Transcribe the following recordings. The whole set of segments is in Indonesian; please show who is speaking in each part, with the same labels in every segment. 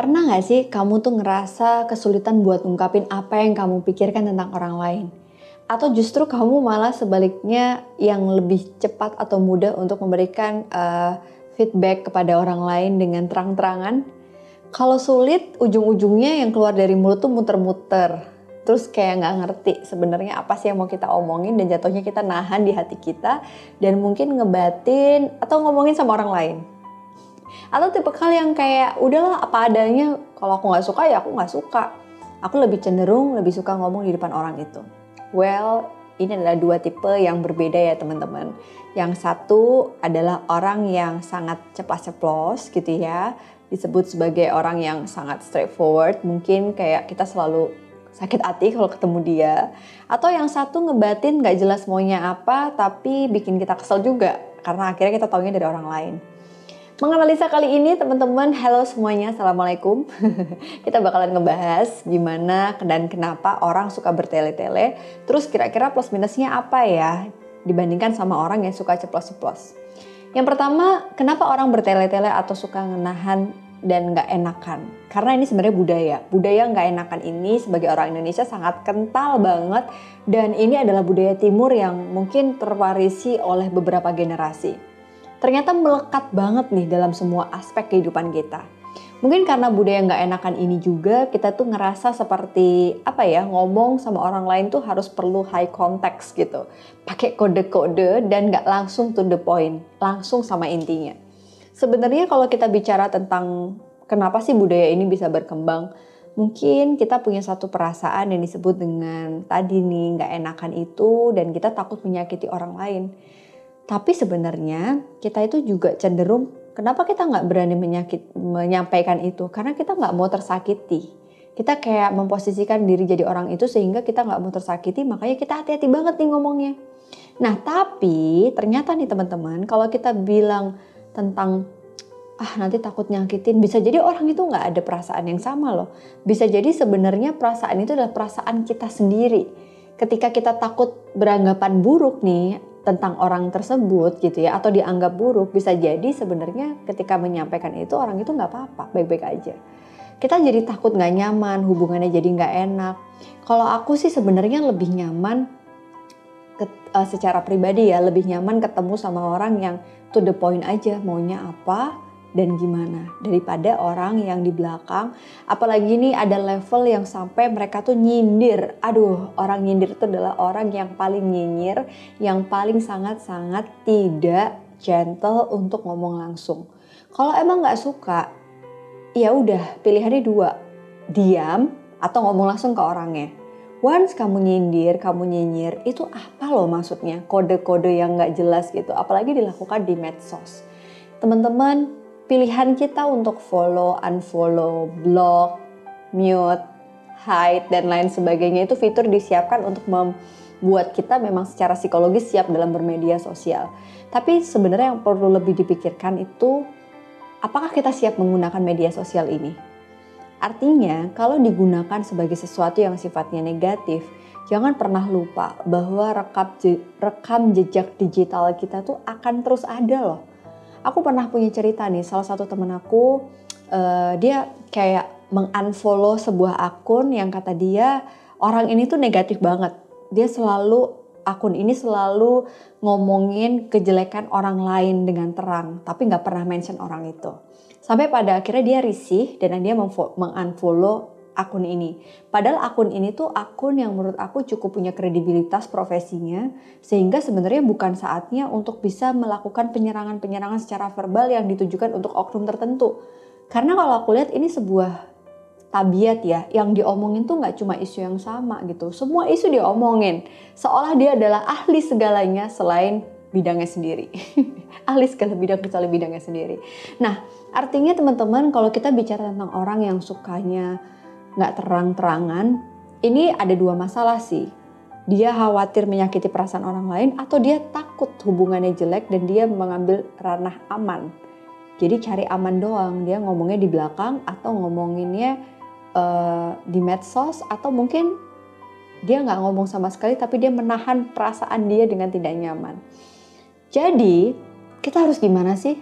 Speaker 1: Pernah gak sih kamu tuh ngerasa kesulitan buat ungkapin apa yang kamu pikirkan tentang orang lain? Atau justru kamu malah sebaliknya yang lebih cepat atau mudah untuk memberikan uh, feedback kepada orang lain dengan terang-terangan? Kalau sulit, ujung-ujungnya yang keluar dari mulut tuh muter-muter. Terus kayak nggak ngerti sebenarnya apa sih yang mau kita omongin dan jatuhnya kita nahan di hati kita dan mungkin ngebatin atau ngomongin sama orang lain atau tipe kali yang kayak udahlah apa adanya kalau aku nggak suka ya aku nggak suka. Aku lebih cenderung lebih suka ngomong di depan orang itu well ini adalah dua tipe yang berbeda ya teman-teman. Yang satu adalah orang yang sangat cepat ceplos gitu ya disebut sebagai orang yang sangat straightforward. Mungkin kayak kita selalu sakit hati kalau ketemu dia. Atau yang satu ngebatin nggak jelas maunya apa tapi bikin kita kesel juga karena akhirnya kita taunya dari orang lain Menganalisa kali ini teman-teman, halo semuanya, Assalamualaikum. Kita bakalan ngebahas gimana dan kenapa orang suka bertele-tele, terus kira-kira plus minusnya apa ya dibandingkan sama orang yang suka ceplos-ceplos. Yang pertama, kenapa orang bertele-tele atau suka menahan dan nggak enakan? Karena ini sebenarnya budaya. Budaya nggak enakan ini sebagai orang Indonesia sangat kental banget dan ini adalah budaya timur yang mungkin terwarisi oleh beberapa generasi ternyata melekat banget nih dalam semua aspek kehidupan kita. Mungkin karena budaya nggak enakan ini juga kita tuh ngerasa seperti apa ya ngomong sama orang lain tuh harus perlu high context gitu, pakai kode-kode dan nggak langsung to the point, langsung sama intinya. Sebenarnya kalau kita bicara tentang kenapa sih budaya ini bisa berkembang, mungkin kita punya satu perasaan yang disebut dengan tadi nih nggak enakan itu dan kita takut menyakiti orang lain. Tapi sebenarnya kita itu juga cenderung kenapa kita nggak berani menyakit, menyampaikan itu? Karena kita nggak mau tersakiti. Kita kayak memposisikan diri jadi orang itu sehingga kita nggak mau tersakiti, makanya kita hati-hati banget nih ngomongnya. Nah tapi ternyata nih teman-teman, kalau kita bilang tentang ah nanti takut nyakitin, bisa jadi orang itu nggak ada perasaan yang sama loh. Bisa jadi sebenarnya perasaan itu adalah perasaan kita sendiri. Ketika kita takut beranggapan buruk nih tentang orang tersebut gitu ya atau dianggap buruk bisa jadi sebenarnya ketika menyampaikan itu orang itu nggak apa-apa baik-baik aja. Kita jadi takut nggak nyaman hubungannya jadi nggak enak. Kalau aku sih sebenarnya lebih nyaman ke, uh, secara pribadi ya lebih nyaman ketemu sama orang yang to the point aja maunya apa dan gimana daripada orang yang di belakang. Apalagi ini ada level yang sampai mereka tuh nyindir. Aduh orang nyindir itu adalah orang yang paling nyinyir yang paling sangat-sangat tidak gentle untuk ngomong langsung. Kalau emang nggak suka ya udah pilihannya dua. Diam atau ngomong langsung ke orangnya. Once kamu nyindir, kamu nyinyir, itu apa loh maksudnya? Kode-kode yang nggak jelas gitu, apalagi dilakukan di medsos. Teman-teman, pilihan kita untuk follow, unfollow, block, mute, hide, dan lain sebagainya itu fitur disiapkan untuk membuat kita memang secara psikologis siap dalam bermedia sosial. Tapi sebenarnya yang perlu lebih dipikirkan itu apakah kita siap menggunakan media sosial ini? Artinya, kalau digunakan sebagai sesuatu yang sifatnya negatif, jangan pernah lupa bahwa rekam, rekam jejak digital kita tuh akan terus ada loh aku pernah punya cerita nih salah satu temen aku uh, dia kayak mengunfollow sebuah akun yang kata dia orang ini tuh negatif banget. Dia selalu akun ini selalu ngomongin kejelekan orang lain dengan terang tapi nggak pernah mention orang itu. Sampai pada akhirnya dia risih dan dia mengunfollow akun ini. Padahal akun ini tuh akun yang menurut aku cukup punya kredibilitas profesinya sehingga sebenarnya bukan saatnya untuk bisa melakukan penyerangan-penyerangan secara verbal yang ditujukan untuk oknum tertentu. Karena kalau aku lihat ini sebuah tabiat ya yang diomongin tuh nggak cuma isu yang sama gitu. Semua isu diomongin seolah dia adalah ahli segalanya selain bidangnya sendiri. ahli segala bidang kecuali bidangnya sendiri. Nah, artinya teman-teman kalau kita bicara tentang orang yang sukanya nggak terang-terangan, ini ada dua masalah sih. Dia khawatir menyakiti perasaan orang lain atau dia takut hubungannya jelek dan dia mengambil ranah aman. Jadi cari aman doang, dia ngomongnya di belakang atau ngomonginnya uh, di medsos atau mungkin dia nggak ngomong sama sekali tapi dia menahan perasaan dia dengan tidak nyaman. Jadi kita harus gimana sih?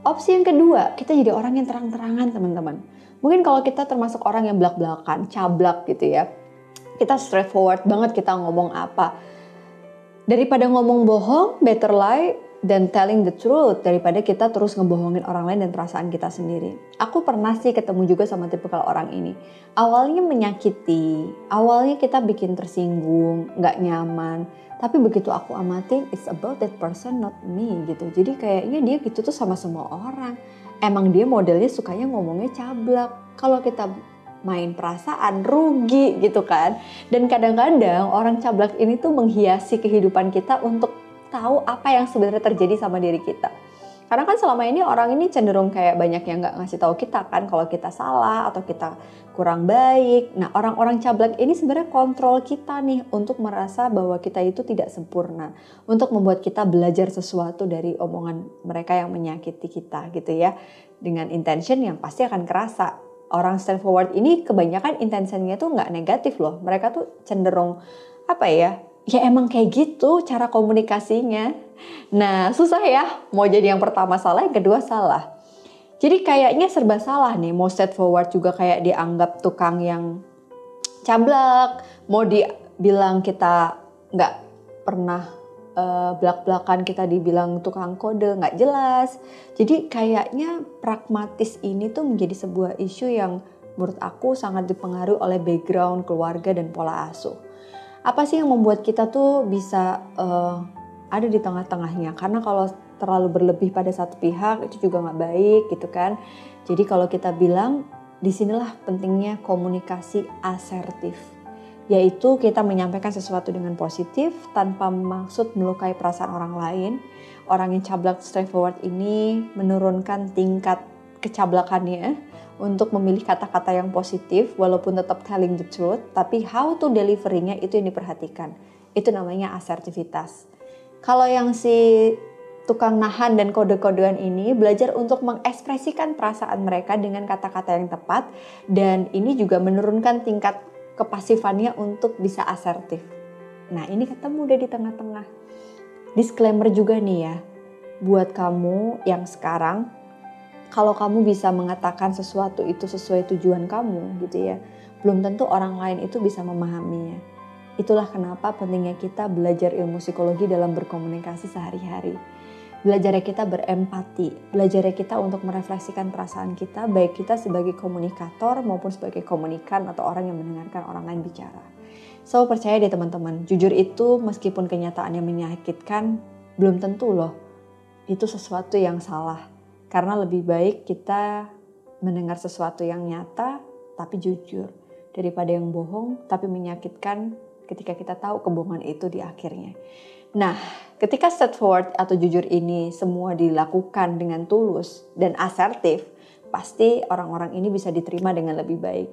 Speaker 1: Opsi yang kedua, kita jadi orang yang terang-terangan teman-teman Mungkin kalau kita termasuk orang yang belak-belakan, cablak gitu ya. Kita straightforward banget kita ngomong apa. Daripada ngomong bohong, better lie dan telling the truth daripada kita terus ngebohongin orang lain dan perasaan kita sendiri. Aku pernah sih ketemu juga sama tipe kalau orang ini. Awalnya menyakiti, awalnya kita bikin tersinggung, nggak nyaman. Tapi begitu aku amatin, it's about that person not me gitu. Jadi kayaknya dia gitu tuh sama semua orang. Emang dia modelnya sukanya ngomongnya cablak. Kalau kita main perasaan, rugi gitu kan. Dan kadang-kadang orang cablak ini tuh menghiasi kehidupan kita untuk tahu apa yang sebenarnya terjadi sama diri kita. Karena kan selama ini orang ini cenderung kayak banyak yang nggak ngasih tahu kita kan kalau kita salah atau kita kurang baik. Nah orang-orang cablak ini sebenarnya kontrol kita nih untuk merasa bahwa kita itu tidak sempurna. Untuk membuat kita belajar sesuatu dari omongan mereka yang menyakiti kita gitu ya. Dengan intention yang pasti akan kerasa. Orang straightforward ini kebanyakan intentionnya tuh nggak negatif loh. Mereka tuh cenderung apa ya ya emang kayak gitu cara komunikasinya. Nah susah ya, mau jadi yang pertama salah, yang kedua salah. Jadi kayaknya serba salah nih, mau set forward juga kayak dianggap tukang yang cablak, mau dibilang kita nggak pernah uh, belak-belakan kita dibilang tukang kode nggak jelas. Jadi kayaknya pragmatis ini tuh menjadi sebuah isu yang menurut aku sangat dipengaruhi oleh background keluarga dan pola asuh apa sih yang membuat kita tuh bisa uh, ada di tengah-tengahnya? Karena kalau terlalu berlebih pada satu pihak itu juga nggak baik gitu kan? Jadi kalau kita bilang di sinilah pentingnya komunikasi asertif. Yaitu kita menyampaikan sesuatu dengan positif tanpa maksud melukai perasaan orang lain. Orang yang cablak straightforward ini menurunkan tingkat kecablakannya untuk memilih kata-kata yang positif walaupun tetap telling the truth, tapi how to deliverynya itu yang diperhatikan. Itu namanya asertivitas. Kalau yang si tukang nahan dan kode-kodean ini belajar untuk mengekspresikan perasaan mereka dengan kata-kata yang tepat dan ini juga menurunkan tingkat kepasifannya untuk bisa asertif. Nah ini ketemu deh di tengah-tengah. Disclaimer juga nih ya, buat kamu yang sekarang kalau kamu bisa mengatakan sesuatu itu sesuai tujuan kamu gitu ya, belum tentu orang lain itu bisa memahaminya. Itulah kenapa pentingnya kita belajar ilmu psikologi dalam berkomunikasi sehari-hari. Belajarnya kita berempati, belajarnya kita untuk merefleksikan perasaan kita, baik kita sebagai komunikator maupun sebagai komunikan atau orang yang mendengarkan orang lain bicara. So percaya deh teman-teman, jujur itu meskipun kenyataannya menyakitkan, belum tentu loh itu sesuatu yang salah karena lebih baik kita mendengar sesuatu yang nyata tapi jujur daripada yang bohong tapi menyakitkan ketika kita tahu kebohongan itu di akhirnya. Nah, ketika straightforward atau jujur ini semua dilakukan dengan tulus dan asertif, pasti orang-orang ini bisa diterima dengan lebih baik.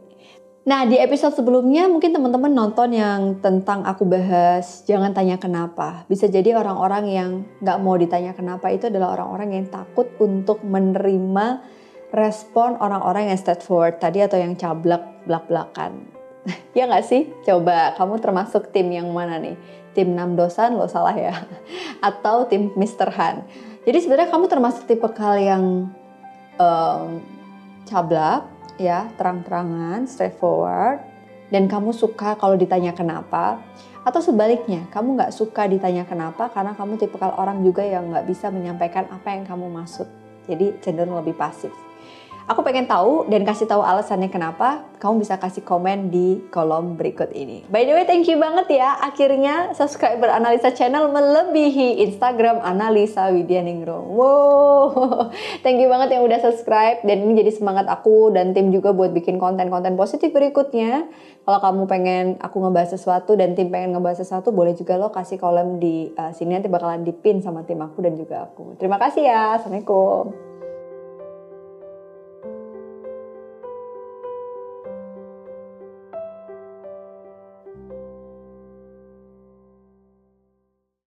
Speaker 1: Nah, di episode sebelumnya mungkin teman-teman nonton yang tentang aku bahas jangan tanya kenapa. Bisa jadi orang-orang yang nggak mau ditanya kenapa itu adalah orang-orang yang takut untuk menerima respon orang-orang yang straightforward tadi atau yang cablak belak-belakan. ya nggak sih? Coba kamu termasuk tim yang mana nih? Tim 6 dosan lo salah ya? Atau tim Mr. Han? Jadi sebenarnya kamu termasuk tipe kal yang um, cablak ya terang-terangan, straightforward, dan kamu suka kalau ditanya kenapa, atau sebaliknya kamu nggak suka ditanya kenapa karena kamu tipikal orang juga yang nggak bisa menyampaikan apa yang kamu maksud, jadi cenderung lebih pasif. Aku pengen tahu dan kasih tahu alasannya kenapa. Kamu bisa kasih komen di kolom berikut ini. By the way, thank you banget ya. Akhirnya subscriber Analisa Channel melebihi Instagram Analisa Widyaningrum. Wow, thank you banget yang udah subscribe. Dan ini jadi semangat aku dan tim juga buat bikin konten-konten positif berikutnya. Kalau kamu pengen aku ngebahas sesuatu dan tim pengen ngebahas sesuatu, boleh juga lo kasih kolom di uh, sini nanti bakalan dipin sama tim aku dan juga aku. Terima kasih ya. Assalamualaikum.